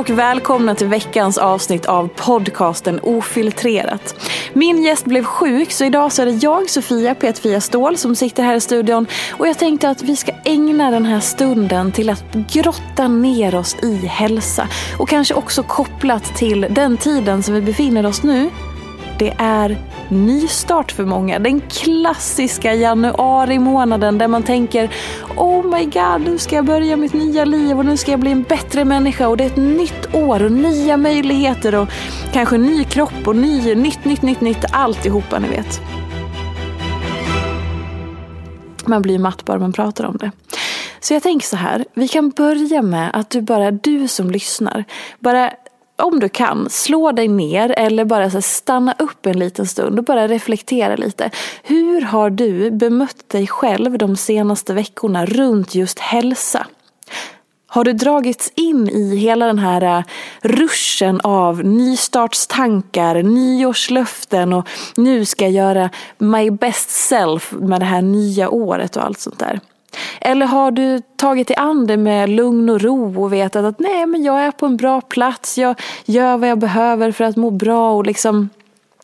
Och välkomna till veckans avsnitt av podcasten Ofiltrerat. Min gäst blev sjuk så idag så är det jag, Sofia Petfia Ståhl, som sitter här i studion och jag tänkte att vi ska ägna den här stunden till att grotta ner oss i hälsa och kanske också kopplat till den tiden som vi befinner oss nu. Det är nystart för många. Den klassiska januari månaden där man tänker Oh my god, nu ska jag börja mitt nya liv och nu ska jag bli en bättre människa och det är ett nytt år och nya möjligheter och kanske ny kropp och ny, nytt, nytt, nytt, nytt, alltihopa ni vet. Man blir matt bara man pratar om det. Så jag tänker så här, vi kan börja med att du bara, du som lyssnar, bara om du kan, slå dig ner eller bara så stanna upp en liten stund och bara reflektera lite. Hur har du bemött dig själv de senaste veckorna runt just hälsa? Har du dragits in i hela den här äh, ruschen av nystartstankar, nyårslöften och nu ska jag göra my best self med det här nya året och allt sånt där? Eller har du tagit dig an det med lugn och ro och vetat att nej men jag är på en bra plats, jag gör vad jag behöver för att må bra och liksom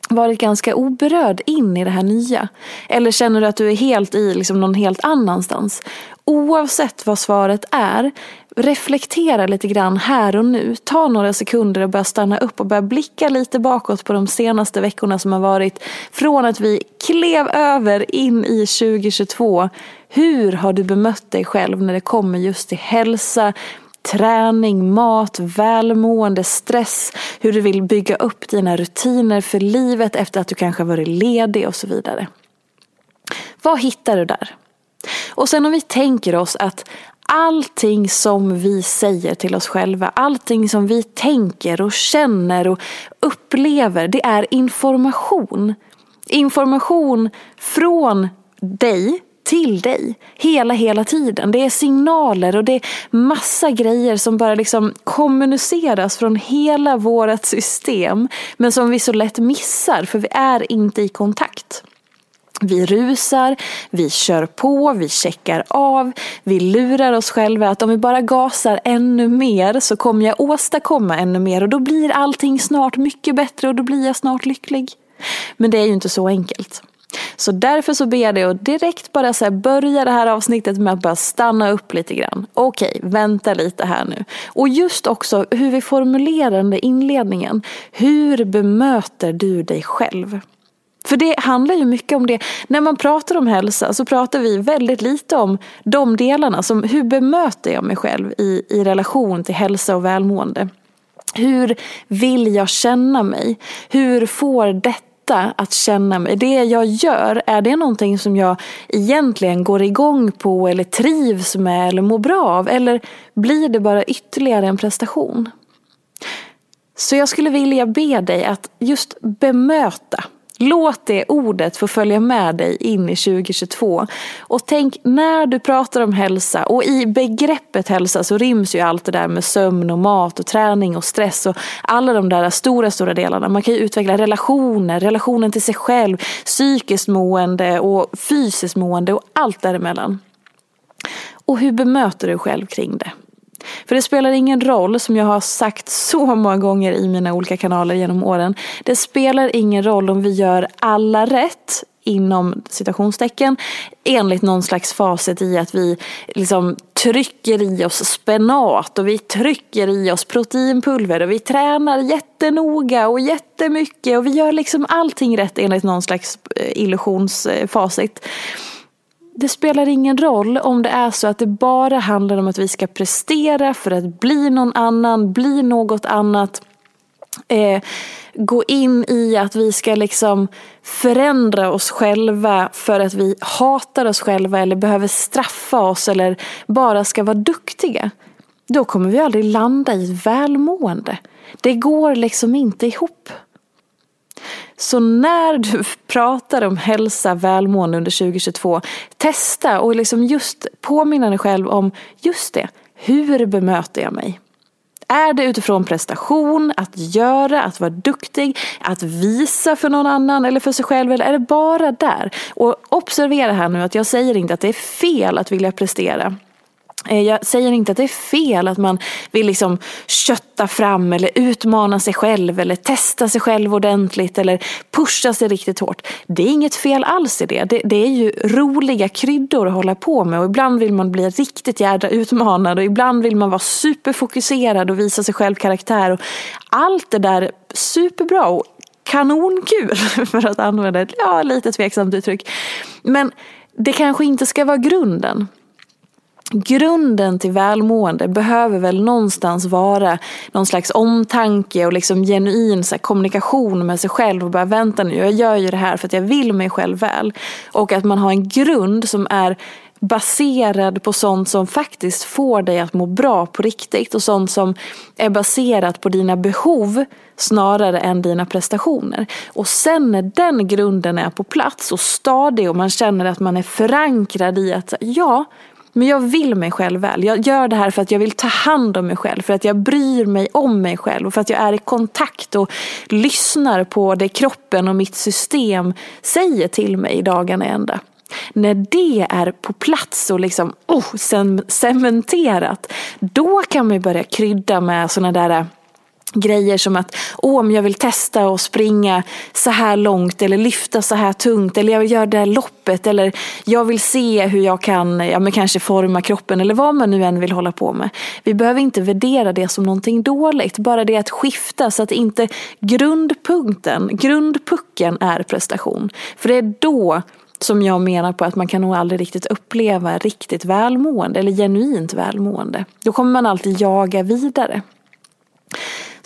varit ganska oberörd in i det här nya? Eller känner du att du är helt i liksom någon helt annanstans? Oavsett vad svaret är, reflektera lite grann här och nu. Ta några sekunder och börja stanna upp och börja blicka lite bakåt på de senaste veckorna som har varit. Från att vi klev över in i 2022. Hur har du bemött dig själv när det kommer just till hälsa, träning, mat, välmående, stress, hur du vill bygga upp dina rutiner för livet efter att du kanske varit ledig och så vidare. Vad hittar du där? Och sen om vi tänker oss att allting som vi säger till oss själva, allting som vi tänker och känner och upplever, det är information. Information från dig till dig. Hela, hela tiden. Det är signaler och det är massa grejer som bara liksom kommuniceras från hela vårt system. Men som vi så lätt missar för vi är inte i kontakt. Vi rusar, vi kör på, vi checkar av, vi lurar oss själva att om vi bara gasar ännu mer så kommer jag åstadkomma ännu mer och då blir allting snart mycket bättre och då blir jag snart lycklig. Men det är ju inte så enkelt. Så därför så ber jag dig att direkt bara så börja det här avsnittet med att bara stanna upp lite grann. Okej, vänta lite här nu. Och just också hur vi formulerar den där inledningen. Hur bemöter du dig själv? För det handlar ju mycket om det. När man pratar om hälsa så pratar vi väldigt lite om de delarna. Som hur bemöter jag mig själv i, i relation till hälsa och välmående? Hur vill jag känna mig? Hur får detta att känna mig. Det jag gör, är det någonting som jag egentligen går igång på eller trivs med eller mår bra av? Eller blir det bara ytterligare en prestation? Så jag skulle vilja be dig att just bemöta Låt det ordet få följa med dig in i 2022. Och tänk när du pratar om hälsa och i begreppet hälsa så ryms ju allt det där med sömn och mat och träning och stress och alla de där stora, stora delarna. Man kan ju utveckla relationer, relationen till sig själv, psykiskt mående och fysiskt mående och allt däremellan. Och hur bemöter du själv kring det? För det spelar ingen roll, som jag har sagt så många gånger i mina olika kanaler genom åren. Det spelar ingen roll om vi gör alla rätt inom citationstecken enligt någon slags facit i att vi liksom trycker i oss spenat och vi trycker i oss proteinpulver och vi tränar jättenoga och jättemycket och vi gör liksom allting rätt enligt någon slags eh, illusionsfacit det spelar ingen roll om det är så att det bara handlar om att vi ska prestera för att bli någon annan, bli något annat. Eh, gå in i att vi ska liksom förändra oss själva för att vi hatar oss själva eller behöver straffa oss eller bara ska vara duktiga. Då kommer vi aldrig landa i ett välmående. Det går liksom inte ihop. Så när du pratar om hälsa, välmående under 2022, testa och liksom just påminna dig själv om just det. Hur bemöter jag mig? Är det utifrån prestation, att göra, att vara duktig, att visa för någon annan eller för sig själv eller är det bara där? Och observera här nu att jag säger inte att det är fel att vilja prestera. Eh, jag säger inte att det är fel att man vill liksom kötta fram eller utmana sig själv eller testa sig själv ordentligt eller pusha sig riktigt hårt. Det är inget fel alls i det. Det, det är ju roliga kryddor att hålla på med och ibland vill man bli riktigt jädra utmanad och ibland vill man vara superfokuserad och visa sig själv karaktär. Och allt det där är superbra och kanonkul för att använda ett ja, lite tveksamt uttryck. Men det kanske inte ska vara grunden grunden till välmående behöver väl någonstans vara någon slags omtanke och liksom genuin så här, kommunikation med sig själv och bara vänta nu, jag gör ju det här för att jag vill mig själv väl. Och att man har en grund som är baserad på sånt som faktiskt får dig att må bra på riktigt och sånt som är baserat på dina behov snarare än dina prestationer. Och sen när den grunden är på plats och stadig och man känner att man är förankrad i att ja, men jag vill mig själv väl. Jag gör det här för att jag vill ta hand om mig själv. För att jag bryr mig om mig själv. Och för att jag är i kontakt och lyssnar på det kroppen och mitt system säger till mig dagarna ända. När det är på plats och liksom oh, cementerat. Då kan man börja krydda med sådana där eh, grejer som att åh, om jag vill testa och springa så här långt eller lyfta så här tungt eller jag vill göra det här loppet eller jag vill se hur jag kan ja, men kanske forma kroppen eller vad man nu än vill hålla på med. Vi behöver inte värdera det som någonting dåligt, bara det att skifta så att inte grundpunkten, grundpucken är prestation. För det är då som jag menar på att man kan nog aldrig riktigt uppleva riktigt välmående eller genuint välmående. Då kommer man alltid jaga vidare.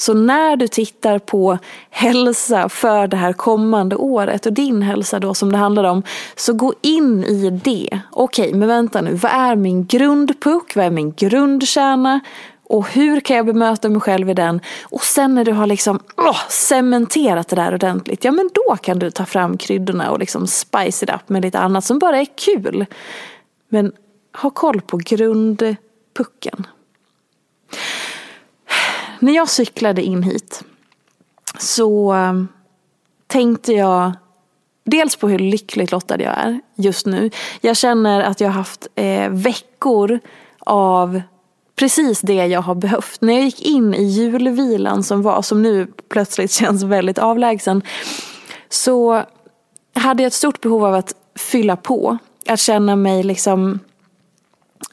Så när du tittar på hälsa för det här kommande året och din hälsa då som det handlar om, så gå in i det. Okej, men vänta nu, vad är min grundpuck? Vad är min grundkärna? Och hur kan jag bemöta mig själv i den? Och sen när du har liksom åh, cementerat det där ordentligt, ja men då kan du ta fram kryddorna och liksom spice it up med lite annat som bara är kul. Men ha koll på grundpucken. När jag cyklade in hit så eh, tänkte jag dels på hur lyckligt lottad jag är just nu. Jag känner att jag har haft eh, veckor av precis det jag har behövt. När jag gick in i julvilan som var, som nu plötsligt känns väldigt avlägsen, så hade jag ett stort behov av att fylla på. Att känna mig liksom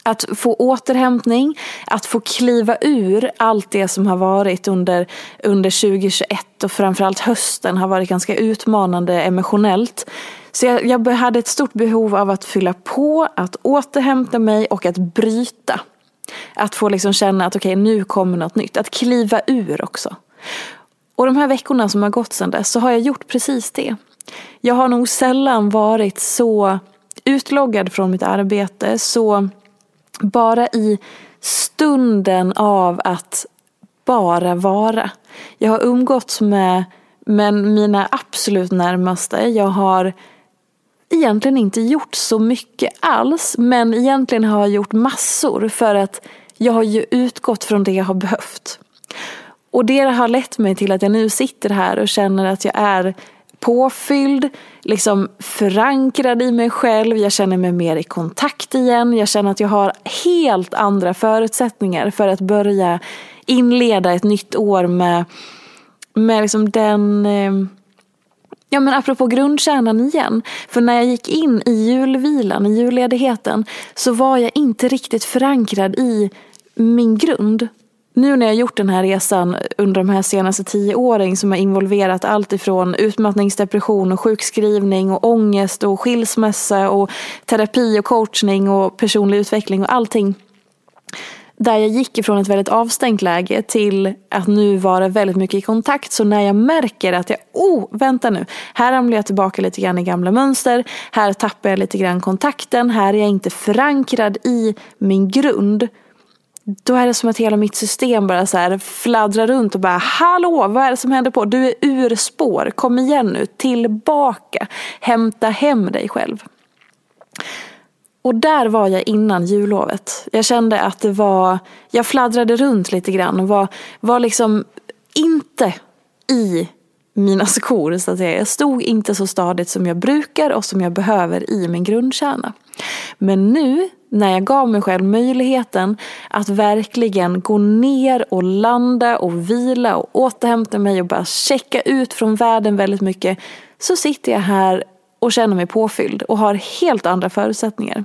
att få återhämtning, att få kliva ur allt det som har varit under, under 2021 och framförallt hösten har varit ganska utmanande emotionellt. Så jag, jag hade ett stort behov av att fylla på, att återhämta mig och att bryta. Att få liksom känna att okej, okay, nu kommer något nytt. Att kliva ur också. Och de här veckorna som har gått sedan dess så har jag gjort precis det. Jag har nog sällan varit så utloggad från mitt arbete, så bara i stunden av att bara vara. Jag har umgåtts med Men mina absolut närmaste, jag har egentligen inte gjort så mycket alls. Men egentligen har jag gjort massor för att jag har ju utgått från det jag har behövt. Och det har lett mig till att jag nu sitter här och känner att jag är påfylld, liksom förankrad i mig själv, jag känner mig mer i kontakt igen, jag känner att jag har helt andra förutsättningar för att börja inleda ett nytt år med, med liksom den eh, Ja men apropå grundkärnan igen. För när jag gick in i julvilan, i julledigheten, så var jag inte riktigt förankrad i min grund nu när jag gjort den här resan under de här senaste tio åren som har involverat allt ifrån utmattningsdepression och sjukskrivning och ångest och skilsmässa och terapi och coachning och personlig utveckling och allting. Där jag gick ifrån ett väldigt avstängt läge till att nu vara väldigt mycket i kontakt. Så när jag märker att jag, oh vänta nu, här ramlar jag tillbaka lite grann i gamla mönster. Här tappar jag lite grann kontakten. Här är jag inte förankrad i min grund då är det som att hela mitt system bara så här fladdrar runt och bara Hallå, vad är det som händer på? Du är ur spår, kom igen nu, tillbaka, hämta hem dig själv. Och där var jag innan jullovet. Jag kände att det var, jag fladdrade runt lite grann och var, var liksom inte i mina skor så att säga. Jag stod inte så stadigt som jag brukar och som jag behöver i min grundkärna. Men nu när jag gav mig själv möjligheten att verkligen gå ner och landa och vila och återhämta mig och bara checka ut från världen väldigt mycket så sitter jag här och känner mig påfylld och har helt andra förutsättningar.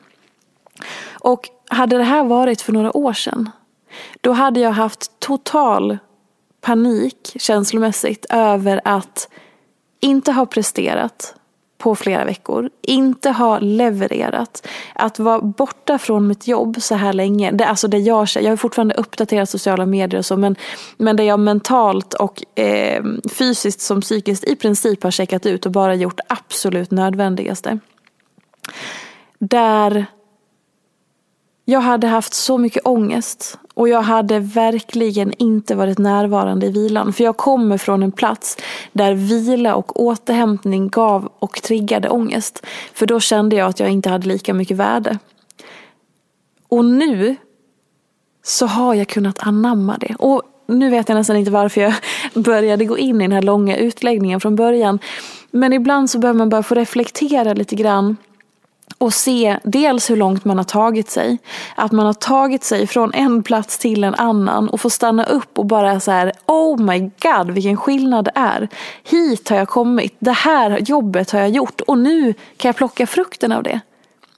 Och hade det här varit för några år sedan då hade jag haft total panik känslomässigt över att inte ha presterat på flera veckor, inte ha levererat, att vara borta från mitt jobb så här länge, det, alltså det jag, jag har fortfarande uppdaterat sociala medier och så, men, men det jag mentalt och eh, fysiskt som psykiskt i princip har checkat ut och bara gjort absolut nödvändigaste. Där jag hade haft så mycket ångest och jag hade verkligen inte varit närvarande i vilan. För jag kommer från en plats där vila och återhämtning gav och triggade ångest. För då kände jag att jag inte hade lika mycket värde. Och nu så har jag kunnat anamma det. Och nu vet jag nästan inte varför jag började gå in i den här långa utläggningen från början. Men ibland så behöver man bara få reflektera lite grann och se dels hur långt man har tagit sig. Att man har tagit sig från en plats till en annan och få stanna upp och bara så här, oh my god vilken skillnad det är. Hit har jag kommit, det här jobbet har jag gjort och nu kan jag plocka frukten av det.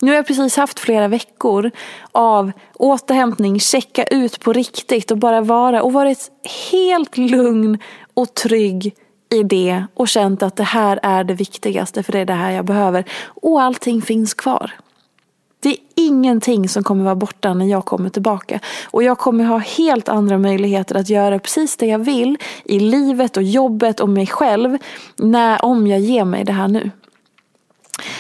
Nu har jag precis haft flera veckor av återhämtning, checka ut på riktigt och bara vara och varit helt lugn och trygg i det och känt att det här är det viktigaste för det är det här jag behöver. Och allting finns kvar. Det är ingenting som kommer vara borta när jag kommer tillbaka. Och jag kommer ha helt andra möjligheter att göra precis det jag vill i livet och jobbet och mig själv när, om jag ger mig det här nu.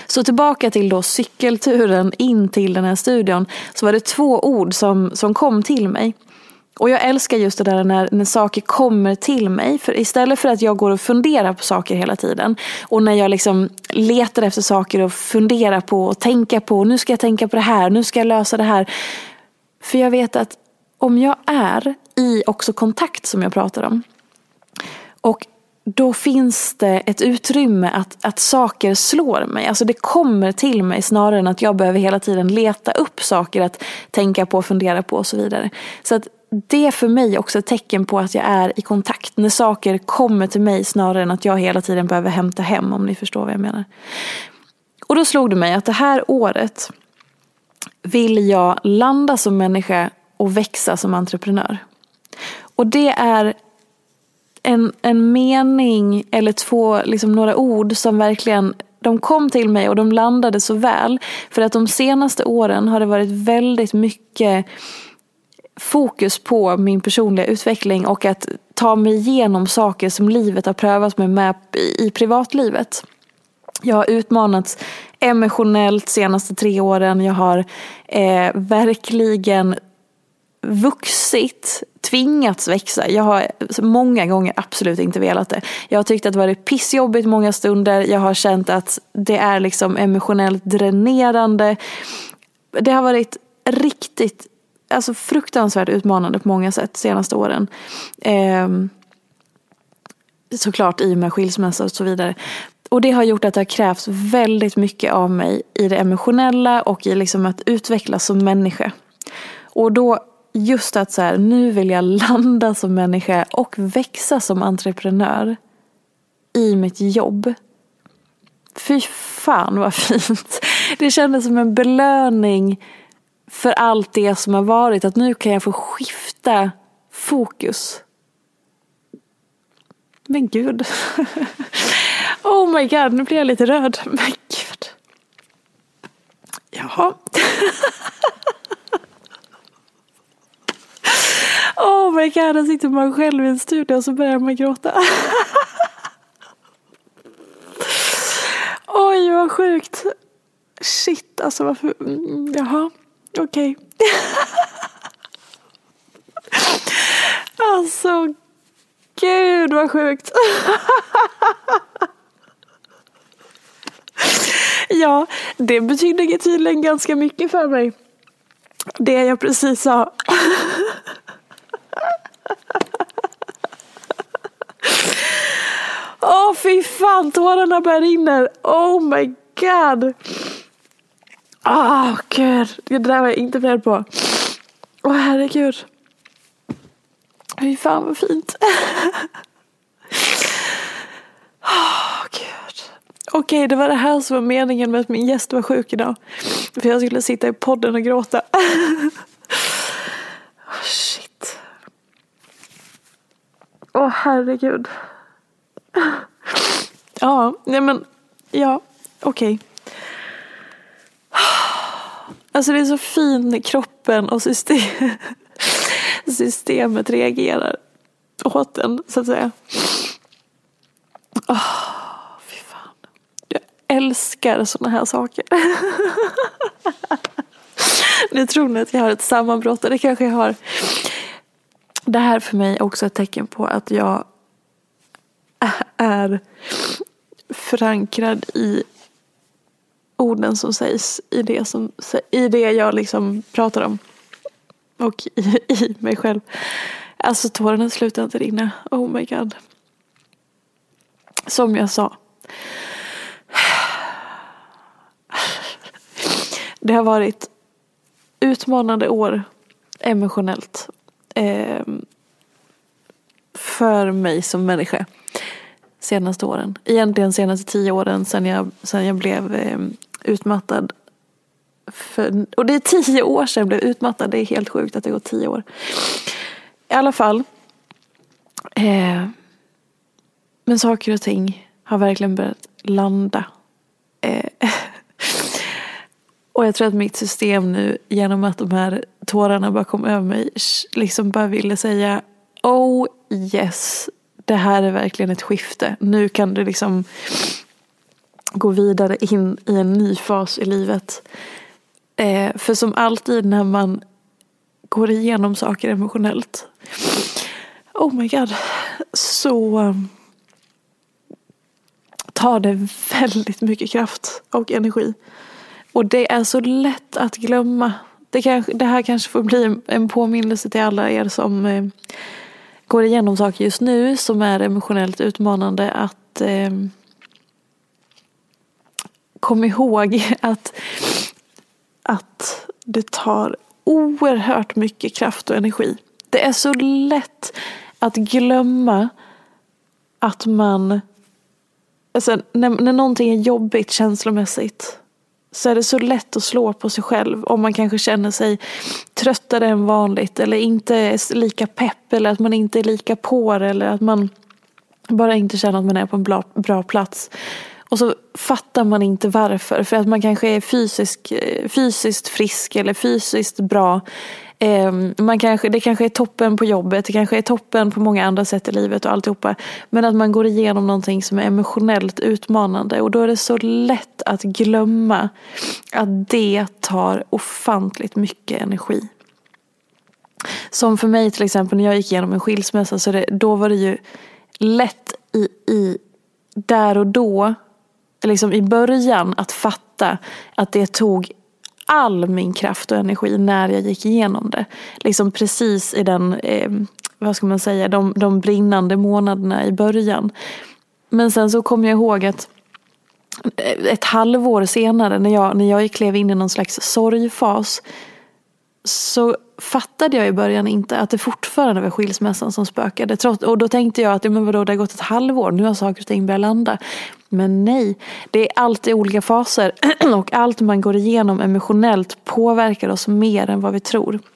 Så tillbaka till då cykelturen in till den här studion så var det två ord som, som kom till mig. Och jag älskar just det där när, när saker kommer till mig. För istället för att jag går och funderar på saker hela tiden. Och när jag liksom letar efter saker och funderar på och tänka på. Nu ska jag tänka på det här, nu ska jag lösa det här. För jag vet att om jag är i också kontakt som jag pratar om. Och då finns det ett utrymme att, att saker slår mig. Alltså det kommer till mig snarare än att jag behöver hela tiden leta upp saker att tänka på, fundera på och så vidare. Så att det är för mig också ett tecken på att jag är i kontakt. När saker kommer till mig snarare än att jag hela tiden behöver hämta hem om ni förstår vad jag menar. Och då slog det mig att det här året vill jag landa som människa och växa som entreprenör. Och det är en, en mening eller två, liksom några ord som verkligen de kom till mig och de landade så väl. För att de senaste åren har det varit väldigt mycket fokus på min personliga utveckling och att ta mig igenom saker som livet har prövat mig med i privatlivet. Jag har utmanats emotionellt de senaste tre åren. Jag har eh, verkligen vuxit, tvingats växa. Jag har många gånger absolut inte velat det. Jag har tyckt att det varit pissjobbigt många stunder. Jag har känt att det är liksom emotionellt dränerande. Det har varit riktigt, alltså fruktansvärt utmanande på många sätt de senaste åren. Eh, såklart i och med skilsmässa och så vidare. Och det har gjort att det har krävts väldigt mycket av mig i det emotionella och i liksom att utvecklas som människa. Och då just att så här, nu vill jag landa som människa och växa som entreprenör i mitt jobb. Fy fan vad fint. Det kändes som en belöning för allt det som har varit. Att nu kan jag få skifta fokus. Men gud. Oh my god, nu blir jag lite röd. Men gud. Jaha. Oh my god, här sitter man själv i en studio och så börjar man gråta. Oj, vad sjukt. Shit, alltså varför... Mm, jaha, okej. Okay. alltså, gud vad sjukt. ja, det betyder tydligen ganska mycket för mig. Det jag precis sa. Åh oh, fy fan, tårarna börjar rinna. Oh my god. Åh oh, gud, det där var jag inte beredd på. Åh oh, herregud. Fy fan vad fint. oh, gud. Okej, okay, det var det här som var meningen med att min gäst var sjuk idag. För jag skulle sitta i podden och gråta. oh, shit. Åh oh, herregud. Ja, nej men, ja, okej. Okay. Alltså det är så fint när kroppen och system, systemet reagerar åt en, så att säga. Oh, fy fan. Jag älskar sådana här saker. Nu tror ni att jag har ett sammanbrott, och det kanske jag har. Det här för mig är också ett tecken på att jag är förankrad i orden som sägs i det, som, i det jag liksom pratar om. Och i, i mig själv. Alltså tårarna slutar inte rinna. Oh my god. Som jag sa. Det har varit utmanande år emotionellt. Eh, för mig som människa senaste åren. Egentligen senaste tio åren sen jag, sen jag blev eh, utmattad. För, och det är tio år sedan jag blev utmattad. Det är helt sjukt att det gått tio år. I alla fall. Eh, men saker och ting har verkligen börjat landa. Eh, och jag tror att mitt system nu genom att de här tårarna bara kom över mig liksom bara ville säga Oh yes, det här är verkligen ett skifte. Nu kan du liksom gå vidare in i en ny fas i livet. Eh, för som alltid när man går igenom saker emotionellt. Oh my god. Så ehm, tar det väldigt mycket kraft och energi. Och det är så lätt att glömma. Det, kanske, det här kanske får bli en påminnelse till alla er som eh, går igenom saker just nu som är emotionellt utmanande att eh, kom ihåg att, att det tar oerhört mycket kraft och energi. Det är så lätt att glömma att man, alltså när, när någonting är jobbigt känslomässigt så är det så lätt att slå på sig själv om man kanske känner sig tröttare än vanligt eller inte är lika pepp eller att man inte är lika på det. eller att man bara inte känner att man är på en bra, bra plats. Och så fattar man inte varför. För att man kanske är fysisk, eh, fysiskt frisk eller fysiskt bra. Ehm, man kanske, det kanske är toppen på jobbet, det kanske är toppen på många andra sätt i livet och alltihopa. Men att man går igenom någonting som är emotionellt utmanande och då är det så lätt att glömma att det tar ofantligt mycket energi. Som för mig till exempel när jag gick igenom en skilsmässa så det, då var det ju lätt i, i där och då, liksom i början att fatta att det tog all min kraft och energi när jag gick igenom det. Liksom precis i den, eh, vad ska man säga, de, de brinnande månaderna i början. Men sen så kommer jag ihåg att eh, ett halvår senare när jag, när jag klev in i någon slags sorgfas så fattade jag i början inte att det fortfarande var skilsmässan som spökade. Och då tänkte jag att men vadå, det har gått ett halvår, nu har saker och ting börjat landa. Men nej, det är alltid olika faser och allt man går igenom emotionellt påverkar oss mer än vad vi tror.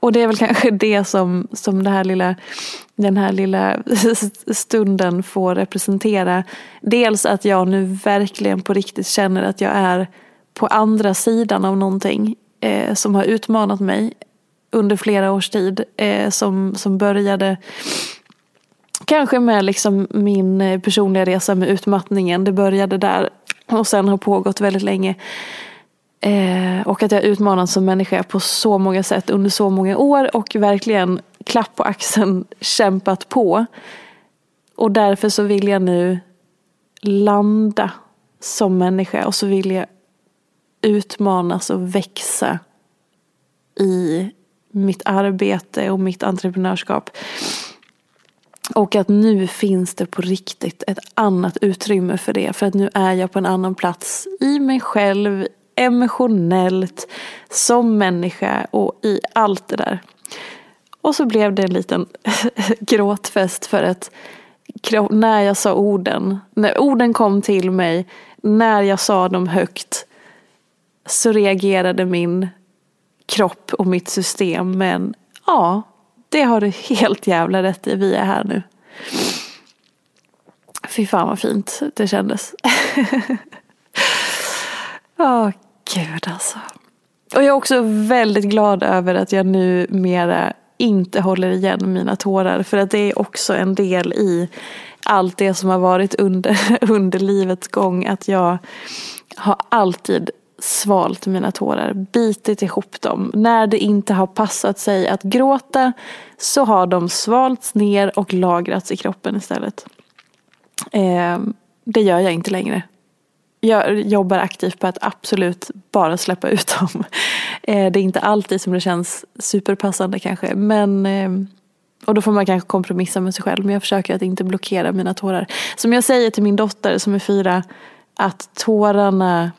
Och det är väl kanske det som, som det här lilla, den här lilla stunden får representera. Dels att jag nu verkligen på riktigt känner att jag är på andra sidan av någonting eh, som har utmanat mig under flera års tid. Eh, som, som började kanske med liksom min eh, personliga resa med utmattningen. Det började där och sen har pågått väldigt länge. Eh, och att jag utmanats som människa på så många sätt under så många år och verkligen klapp på axeln kämpat på. Och därför så vill jag nu landa som människa och så vill jag utmanas och växa i mitt arbete och mitt entreprenörskap. Och att nu finns det på riktigt ett annat utrymme för det. För att nu är jag på en annan plats i mig själv, emotionellt, som människa och i allt det där. Och så blev det en liten gråtfest för att när jag sa orden, när orden kom till mig, när jag sa dem högt så reagerade min kropp och mitt system. Men ja, det har du helt jävla rätt i. Vi är här nu. Fy fan vad fint det kändes. Åh oh, gud alltså. Och jag är också väldigt glad över att jag numera inte håller igen mina tårar. För att det är också en del i allt det som har varit under, under livets gång. Att jag har alltid svalt mina tårar, bitit ihop dem. När det inte har passat sig att gråta så har de svalts ner och lagrats i kroppen istället. Eh, det gör jag inte längre. Jag jobbar aktivt på att absolut bara släppa ut dem. Eh, det är inte alltid som det känns superpassande kanske. Men, eh, och då får man kanske kompromissa med sig själv. Men jag försöker att inte blockera mina tårar. Som jag säger till min dotter som är fyra. Att tårarna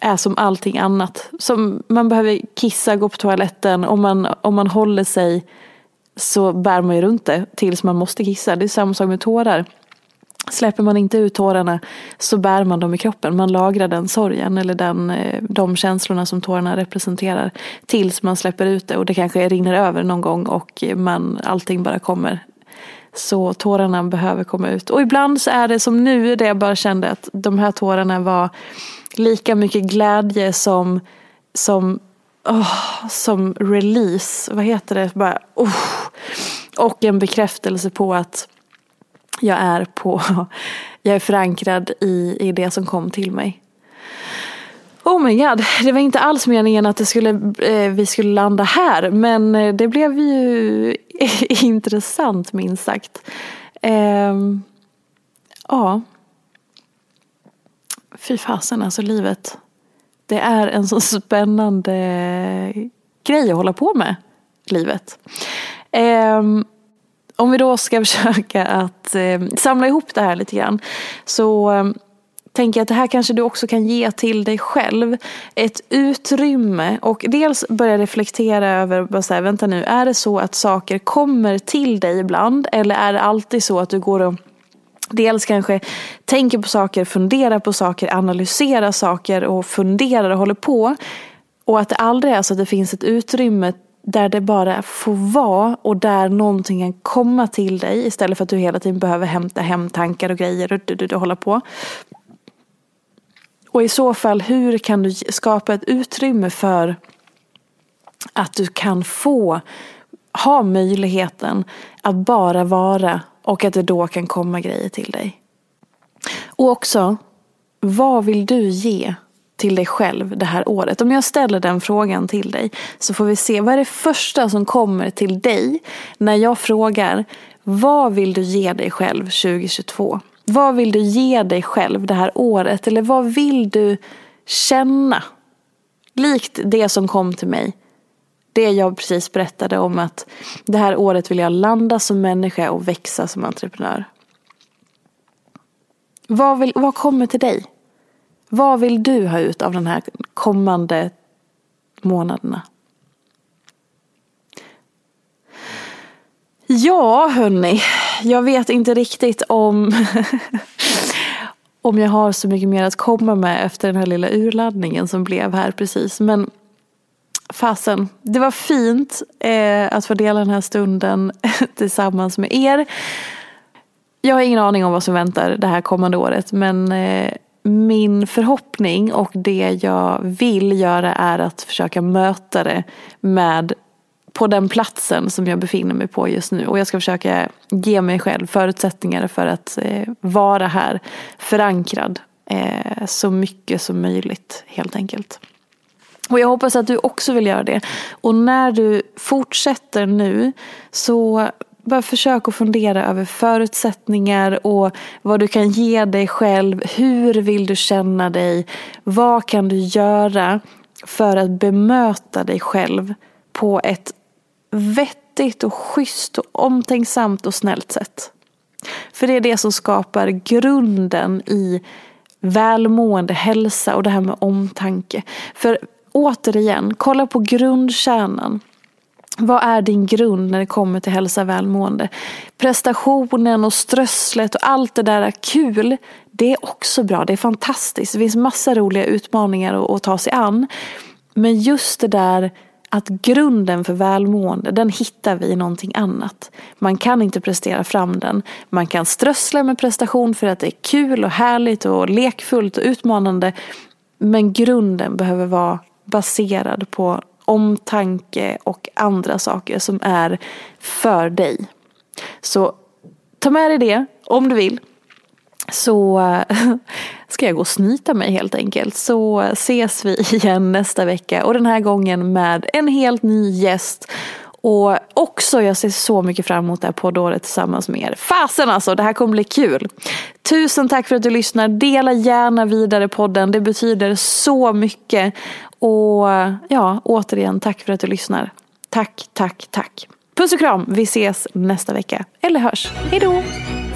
är som allting annat. Som man behöver kissa, gå på toaletten. Om man, om man håller sig så bär man ju runt det tills man måste kissa. Det är samma sak med tårar. Släpper man inte ut tårarna så bär man dem i kroppen. Man lagrar den sorgen eller den, eh, de känslorna som tårarna representerar tills man släpper ut det och det kanske rinner över någon gång och man, allting bara kommer. Så tårarna behöver komma ut. Och ibland så är det som nu, där jag bara kände att de här tårarna var lika mycket glädje som, som, oh, som release. Vad heter det? Bara, oh. Och en bekräftelse på att jag är på, jag är förankrad i, i det som kom till mig. Oh my god, det var inte alls meningen att det skulle, eh, vi skulle landa här. Men eh, det blev ju intressant minst sagt. Eh, ja, fy fasen alltså livet. Det är en så spännande grej att hålla på med, livet. Um, om vi då ska försöka att eh, samla ihop det här lite grann. Så eh, tänker jag att det här kanske du också kan ge till dig själv. Ett utrymme och dels börja reflektera över, bara så här, vänta nu, är det så att saker kommer till dig ibland? Eller är det alltid så att du går och Dels kanske tänker på saker, funderar på saker, analyserar saker och funderar och håller på. Och att det aldrig är så att det finns ett utrymme där det bara får vara och där någonting kan komma till dig istället för att du hela tiden behöver hämta hem tankar och grejer och, och, och hålla på. Och i så fall, hur kan du skapa ett utrymme för att du kan få ha möjligheten att bara vara och att det då kan komma grejer till dig. Och också, vad vill du ge till dig själv det här året? Om jag ställer den frågan till dig så får vi se vad är det första som kommer till dig när jag frågar vad vill du ge dig själv 2022? Vad vill du ge dig själv det här året? Eller vad vill du känna? Likt det som kom till mig. Det jag precis berättade om att det här året vill jag landa som människa och växa som entreprenör. Vad, vill, vad kommer till dig? Vad vill du ha ut av de här kommande månaderna? Ja, hörni. Jag vet inte riktigt om, om jag har så mycket mer att komma med efter den här lilla urladdningen som blev här precis. Men fasen, det var fint eh, att få dela den här stunden tillsammans med er. Jag har ingen aning om vad som väntar det här kommande året men eh, min förhoppning och det jag vill göra är att försöka möta det med på den platsen som jag befinner mig på just nu. Och jag ska försöka ge mig själv förutsättningar för att eh, vara här förankrad eh, så mycket som möjligt helt enkelt. Och jag hoppas att du också vill göra det. Och när du fortsätter nu så bara försök att fundera över förutsättningar och vad du kan ge dig själv. Hur vill du känna dig? Vad kan du göra för att bemöta dig själv på ett vettigt och schysst och omtänksamt och snällt sätt? För det är det som skapar grunden i välmående, hälsa och det här med omtanke. För återigen, kolla på grundkärnan. Vad är din grund när det kommer till hälsa och välmående? Prestationen och strösslet och allt det där är kul. Det är också bra, det är fantastiskt. Det finns massa roliga utmaningar att ta sig an. Men just det där att grunden för välmående, den hittar vi i någonting annat. Man kan inte prestera fram den. Man kan strössla med prestation för att det är kul och härligt och lekfullt och utmanande. Men grunden behöver vara baserad på omtanke och andra saker som är för dig. Så ta med dig det om du vill. Så eh, ska jag gå och snyta mig helt enkelt. Så ses vi igen nästa vecka och den här gången med en helt ny gäst. Och också, jag ser så mycket fram emot det här poddåret tillsammans med er. Fasen alltså, det här kommer bli kul. Tusen tack för att du lyssnar. Dela gärna vidare podden. Det betyder så mycket. Och ja, återigen tack för att du lyssnar. Tack, tack, tack. Puss och kram. Vi ses nästa vecka. Eller hörs. Hej då!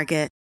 Target.